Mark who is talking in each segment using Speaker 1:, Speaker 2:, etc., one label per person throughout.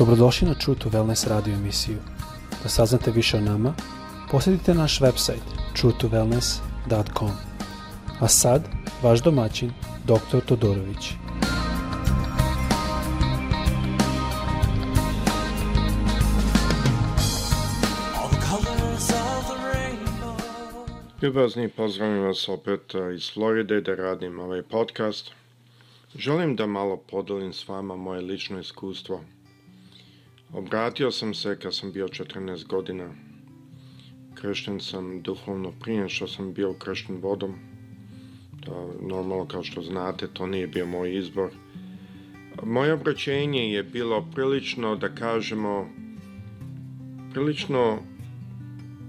Speaker 1: Dobrodošli na True to Wellness radio emisiju. Da saznate više o nama, posjetite naš website truetowellness.com. A sad, vaš domaćin, dr. Todorović.
Speaker 2: Ljubazni, pozdravim vas opet iz Floride da radim ovaj podcast. Želim da malo podelim s vama moje lično iskustvo – Obratio sam se kad sam bio 14 godina. Krešten sam duhovno prije što sam bio krešten vodom. To, normalno, kao što znate, to nije bio moj izbor. Moje obraćenje je bilo prilično, da kažemo, prilično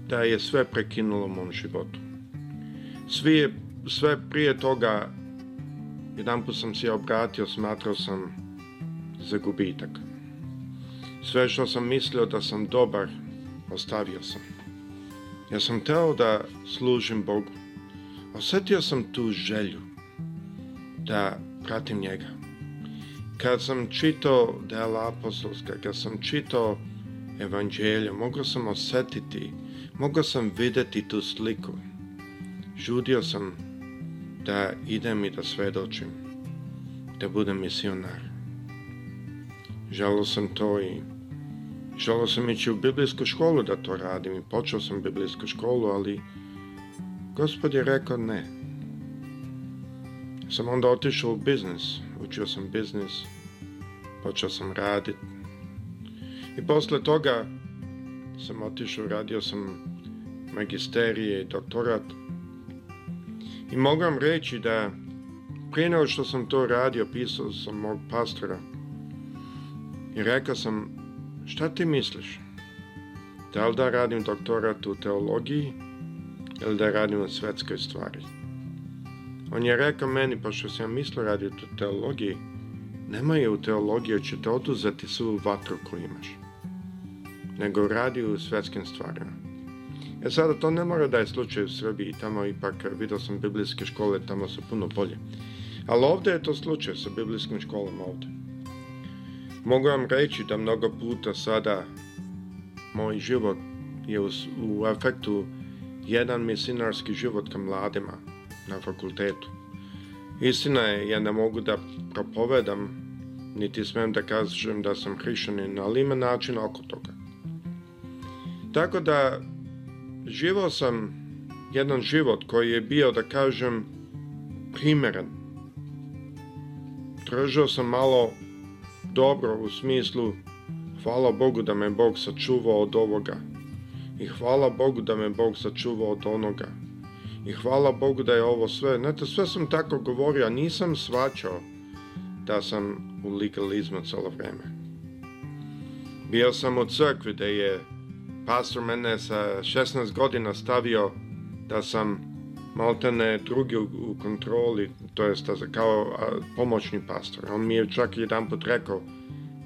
Speaker 2: da je sve prekinulo u mom životu. Svi je, sve prije toga, jedan put sam se obratio, smatrao sam za gubitak. Sve što sam mislio da sam dobar, ostavio sam. Ja sam teo da služim Bogu. Osetio sam tu želju da pratim njega. Kad sam čitao dela apostolska, kad sam čitao evanđelje, mogao sam osetiti, mogao sam videti tu sliku. Žudio sam da idem i da svedočim, da budem misionar. Žalo sam to i želao sam ići u biblijsku školu da to radim i počeo sam biblijsku školu, ali gospod je rekao ne. Sam onda otišao u biznis, učio sam biznis, počeo sam raditi. I posle toga sam otišao, radio sam magisterije i doktorat. I mogu vam reći da prije nego što sam to radio, pisao sam mog pastora i rekao sam Šta ti misliš? Da li da radim doktorat u teologiji ili da radim u svetskoj stvari? On je rekao meni, pa pošto sam mislio raditi u teologiji, nema je u teologiji, će te oduzeti svu vatru koju imaš. Nego radi u svetskim stvarima. E sada, to ne mora da je slučaj u Srbiji, tamo ipak vidio sam biblijske škole, tamo su puno bolje. Ali ovdje je to slučaj sa biblijskim školama ovde. Mogu vam reći da mnogo puta sada moj život je u, u efektu jedan misinarski život ka mladima na fakultetu. Istina je, ja ne mogu da propovedam, niti smem da kažem da sam hrišanin, ali ima način oko toga. Tako da, živao sam jedan život koji je bio, da kažem, primeren. Tražio sam malo dobro u smislu hvala Bogu da me Bog sačuvao od ovoga i hvala Bogu da me Bog sačuvao od onoga i hvala Bogu da je ovo sve. Znate, sve sam tako govorio, a nisam svačao da sam u legalizmu celo vreme. Bio sam u crkvi da je pastor mene sa 16 godina stavio da sam maltene drugi u, kontroli, to jest kao pomoćni pastor. On mi je čak jedan put rekao,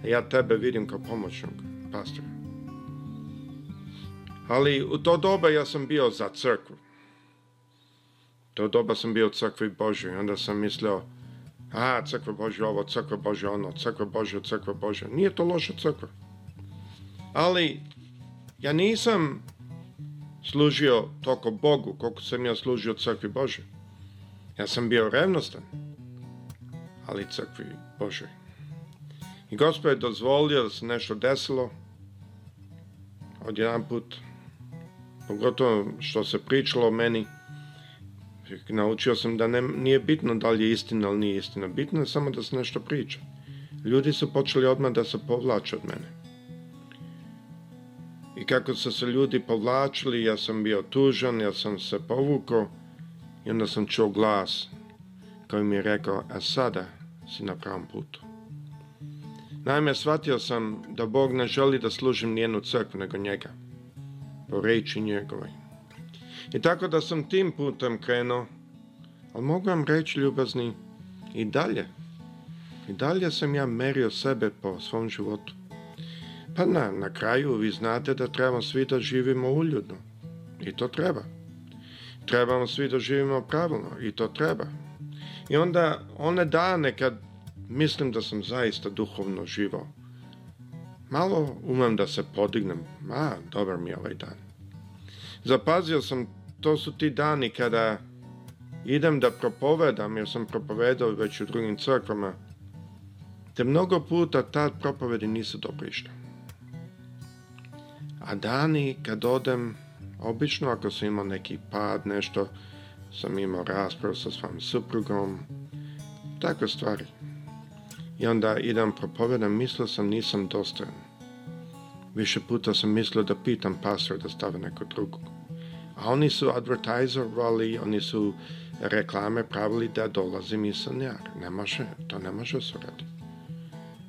Speaker 2: ja tebe vidim kao pomoćnog pastora. Ali u to doba ja sam bio za crkvu. To doba sam bio u crkvi Božoj. Onda sam mislio, a crkva Božja ovo, crkva Božja ono, crkva Božja, crkva Božja. Nije to loša crkva. Ali ja nisam služio toko Bogu, koliko sam ja služio crkvi Bože. Ja sam bio revnostan, ali crkvi Bože. I gospod je dozvolio da se nešto desilo od jedan put, pogotovo što se pričalo o meni, naučio sam da ne, nije bitno da li je istina ili nije istina, bitno je samo da se nešto priča. Ljudi su počeli odmah da se povlače od mene i kako su se ljudi povlačili, ja sam bio tužan, ja sam se povukao i onda sam čuo glas koji mi je rekao, a e, sada si na pravom putu. Naime, shvatio sam da Bog ne želi da služim nijenu crkvu, nego njega, po reći njegovoj. I tako da sam tim putem krenuo, ali mogu vam reći, ljubazni, i dalje, i dalje sam ja merio sebe po svom životu. Pa na, na kraju vi znate da trebamo svi da živimo uljudno. I to treba. Trebamo svi da živimo pravilno. I to treba. I onda one dane kad mislim da sam zaista duhovno živo, malo umem da se podignem. Ma, dobar mi je ovaj dan. Zapazio sam, to su ti dani kada idem da propovedam, jer sam propovedao već u drugim crkvama, te mnogo puta tad propovedi nisu dobro išle. A dani kad odem, obično ako sam imao neki pad, nešto, sam imao raspravu sa svojim suprugom, takve stvari. I onda idem propovedam, mislio sam nisam dostojan. Više puta sam mislio da pitam pastora da stave neko drugo. A oni su advertiserovali, oni su reklame pravili da dolazim i sam misionar. Ne može, to ne može da se uraditi.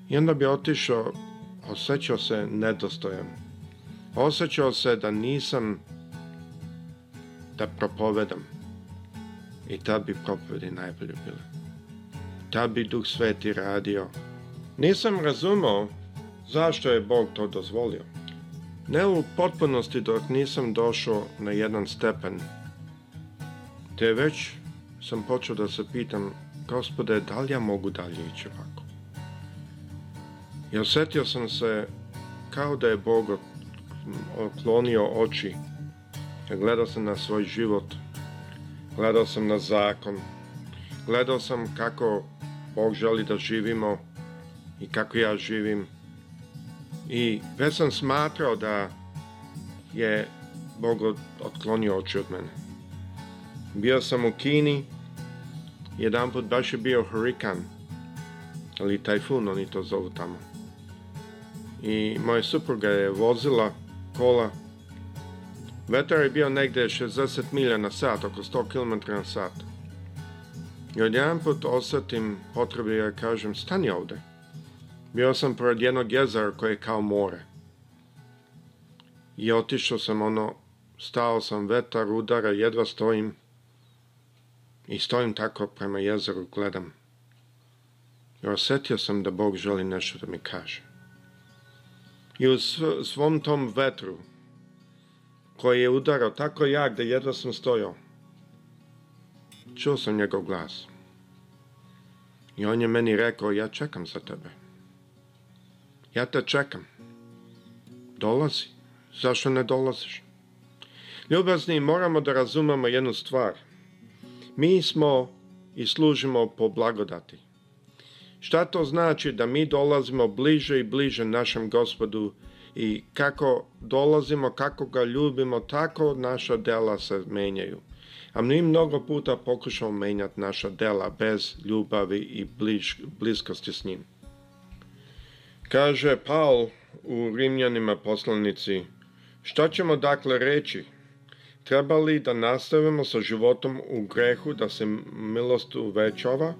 Speaker 2: I onda bi otišao, osjećao se nedostojan osjećao se da nisam da propovedam. I ta bi propovedi najbolje bile. Tad bi Duh Sveti radio. Nisam razumao zašto je Bog to dozvolio. Ne u potpunosti dok nisam došao na jedan stepen. Te već sam počeo da se pitam, gospode, da li ja mogu dalje ići ovako? I osjetio sam se kao da je Bog oklonio oči. Gledao sam na svoj život. Gledao sam na zakon. Gledao sam kako Bog želi da živimo i kako ja živim. I već sam smatrao da je Bog otklonio oči od mene. Bio sam u Kini, jedan put baš je bio hurikan, ali tajfun oni to zovu tamo. I moja supruga je vozila kola. Vetar je bio negde 60 milja na sat, oko 100 km na sat. I jedan put osetim potrebu da kažem, stani ovde. Bio sam pored jednog jezera koje je kao more. I otišao sam ono, stao sam, vetar udara, jedva stojim. I stojim tako prema jezeru, gledam. I osetio sam da Bog želi nešto da mi kaže i u svom tom vetru koji je udarao tako jak da jedva sam stojao, čuo sam njegov glas. I on je meni rekao, ja čekam za tebe. Ja te čekam. Dolazi. Zašto ne dolaziš? Ljubazni, moramo da razumemo jednu stvar. Mi smo i služimo po blagodati. Šta to znači da mi dolazimo bliže i bliže našem gospodu i kako dolazimo, kako ga ljubimo, tako naša dela se menjaju. A mi mnogo puta pokušamo menjati naša dela bez ljubavi i bliž, bliskosti s njim. Kaže Paul u Rimljanima poslanici, šta ćemo dakle reći? Treba li da nastavimo sa životom u grehu, da se milost uvećava?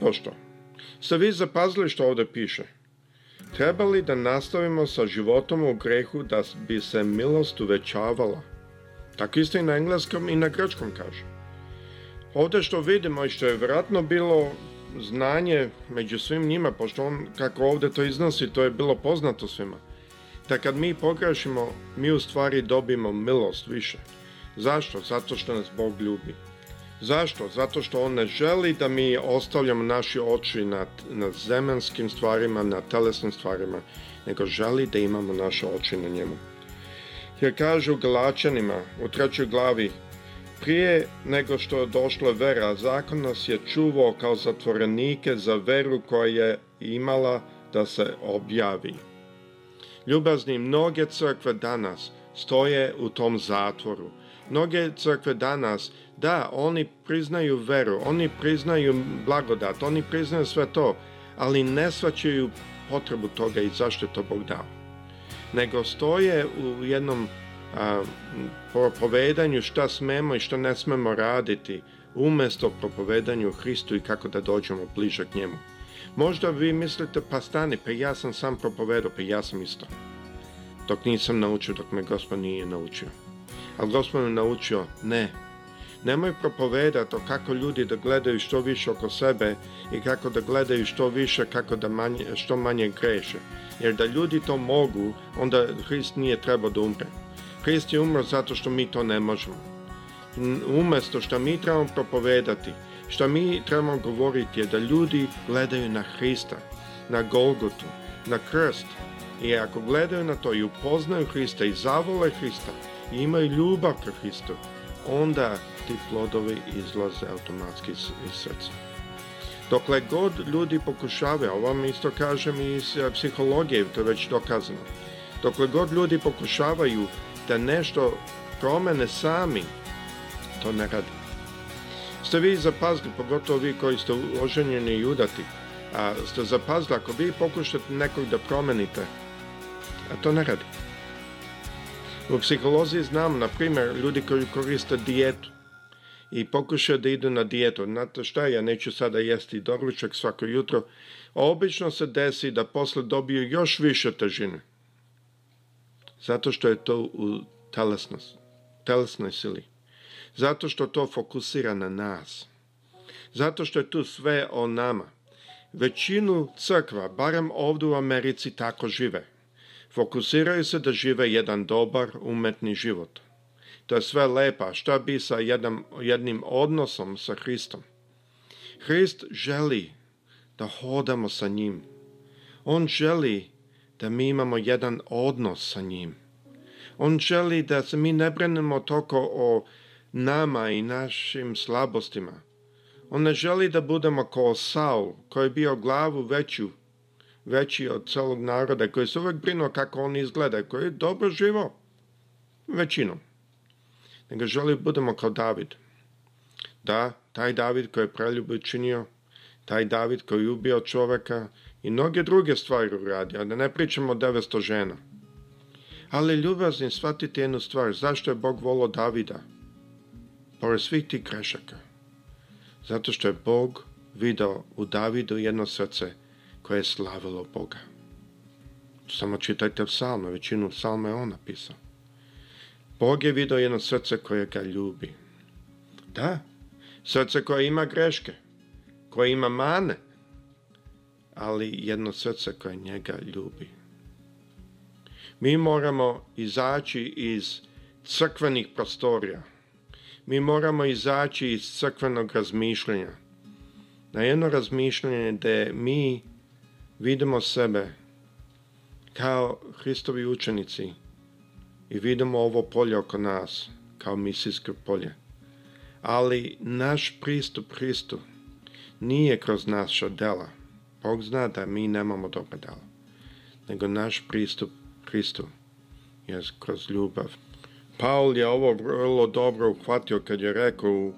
Speaker 2: pošto. Ste vi zapazili što ovde piše? Trebali da nastavimo sa životom u grehu da bi se milost uvećavala? Tako isto i na engleskom i na grčkom kaže. Ovde što vidimo i što je vjerojatno bilo znanje među svim njima, pošto on kako ovde to iznosi, to je bilo poznato svima, da kad mi pogrešimo, mi u stvari dobimo milost više. Zašto? Zato što nas Bog ljubi. Zašto? Zato što on ne želi da mi ostavljamo naše oči na, na zemanskim stvarima, na telesnim stvarima, nego želi da imamo naše oči na njemu. Jer kaže u Galačanima, u trećoj glavi, prije nego što je došla vera, zakon nas je čuvao kao zatvorenike za veru koja je imala da se objavi. Ljubazni mnoge crkve danas stoje u tom zatvoru, Mnoge crkve danas, da, oni priznaju veru, oni priznaju blagodat, oni priznaju sve to, ali ne svaćaju potrebu toga i zašto je to Bog dao. Nego stoje u jednom a, propovedanju šta smemo i šta ne smemo raditi, umesto propovedanju Hristu i kako da dođemo bliže k njemu. Možda vi mislite, pa stani, pa ja sam sam propovedao, pa ja sam isto. Dok nisam naučio, dok me Gospod nije naučio ali gospod me naučio, ne. Nemoj propovedati o kako ljudi da gledaju što više oko sebe i kako da gledaju što više, kako da manje, što manje greše. Jer da ljudi to mogu, onda Hrist nije trebao da umre. Hrist je umro zato što mi to ne možemo. Umesto što mi trebamo propovedati, što mi trebamo govoriti je da ljudi gledaju na Hrista, na Golgotu, na krst. I ako gledaju na to i upoznaju Hrista i zavole Hrista, i ljubav ka Hristu, onda ti plodovi izlaze automatski iz, iz srca. Dokle god ljudi pokušavaju, ovo vam isto kažem iz eh, psihologije, to je već dokazano, dokle god ljudi pokušavaju da nešto promene sami, to ne radi. Ste vi zapazili, pogotovo vi koji ste oženjeni udati, a ste zapazili, ako vi pokušate nekog da promenite, a to ne radi. U psiholoziji znam, na primjer, ljudi koji koriste dijetu i pokušaju da idu na dijetu. Znate šta, ja neću sada jesti doručak svako jutro. Obično se desi da posle dobiju još više težine. Zato što je to u telesnost, telesnoj sili. Zato što to fokusira na nas. Zato što je tu sve o nama. Većinu crkva, barem ovdje u Americi, tako žive. Fokusiraju se da žive jedan dobar, umetni život. To je sve lepa. Šta bi sa jednim, jednim odnosom sa Hristom? Hrist želi da hodamo sa njim. On želi da mi imamo jedan odnos sa njim. On želi da se mi ne brinemo toliko o nama i našim slabostima. On ne želi da budemo kao Saul, koji je bio glavu veću veći od celog naroda, koji se uvek brinuo kako on izgleda, koji je dobro živo, većinom. Nego želi da budemo kao David. Da, taj David koji je preljubu činio, taj David koji je ubio čoveka i mnoge druge stvari uradio, da ne pričamo o 900 žena. Ali ljubazni, shvatite jednu stvar, zašto je Bog volao Davida? Pored svih tih grešaka. Zato što je Bog video u Davidu jedno srce, koje je slavilo Boga. Samo čitajte psalme, većinu psalme je on napisao. Bog je video jedno srce koje ga ljubi. Da, srce koje ima greške, koje ima mane, ali jedno srce koje njega ljubi. Mi moramo izaći iz crkvenih prostorija. Mi moramo izaći iz crkvenog razmišljanja. Na jedno razmišljanje da mi vidimo sebe kao Hristovi učenici i vidimo ovo polje oko nas kao misijsko polje. Ali naš pristup Hristu nije kroz naša dela. Bog zna da mi nemamo dobra dela. Nego naš pristup Hristu je kroz ljubav. Paul je ovo vrlo dobro uhvatio kad je rekao u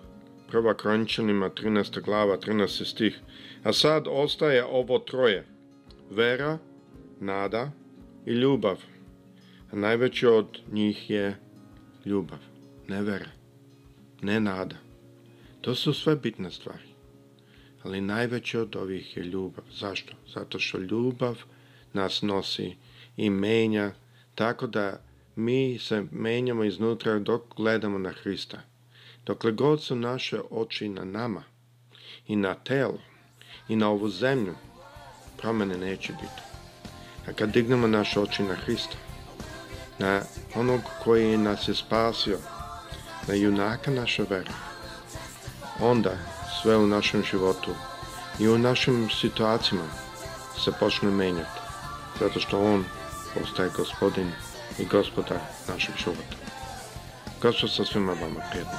Speaker 2: prva Korinčanima 13. glava 13. stih. A sad ostaje ovo troje – vera, nada i ljubav. A najveći od njih je ljubav, ne vera, ne nada. To su sve bitne stvari. Ali najveće od ovih je ljubav. Zašto? Zato što ljubav nas nosi i menja tako da mi se menjamo iznutra dok gledamo na Hrista. Dokle god su naše oči na nama i na telo i na ovu zemlju, promene neće biti. A kad dignemo naše oči na Hrista, na onog koji nas je spasio, na junaka naše vera, onda sve u našem životu i u našim situacijama se počne menjati, zato što On postaje gospodin i gospodar našeg života. Kao što sa svima vama prijedno.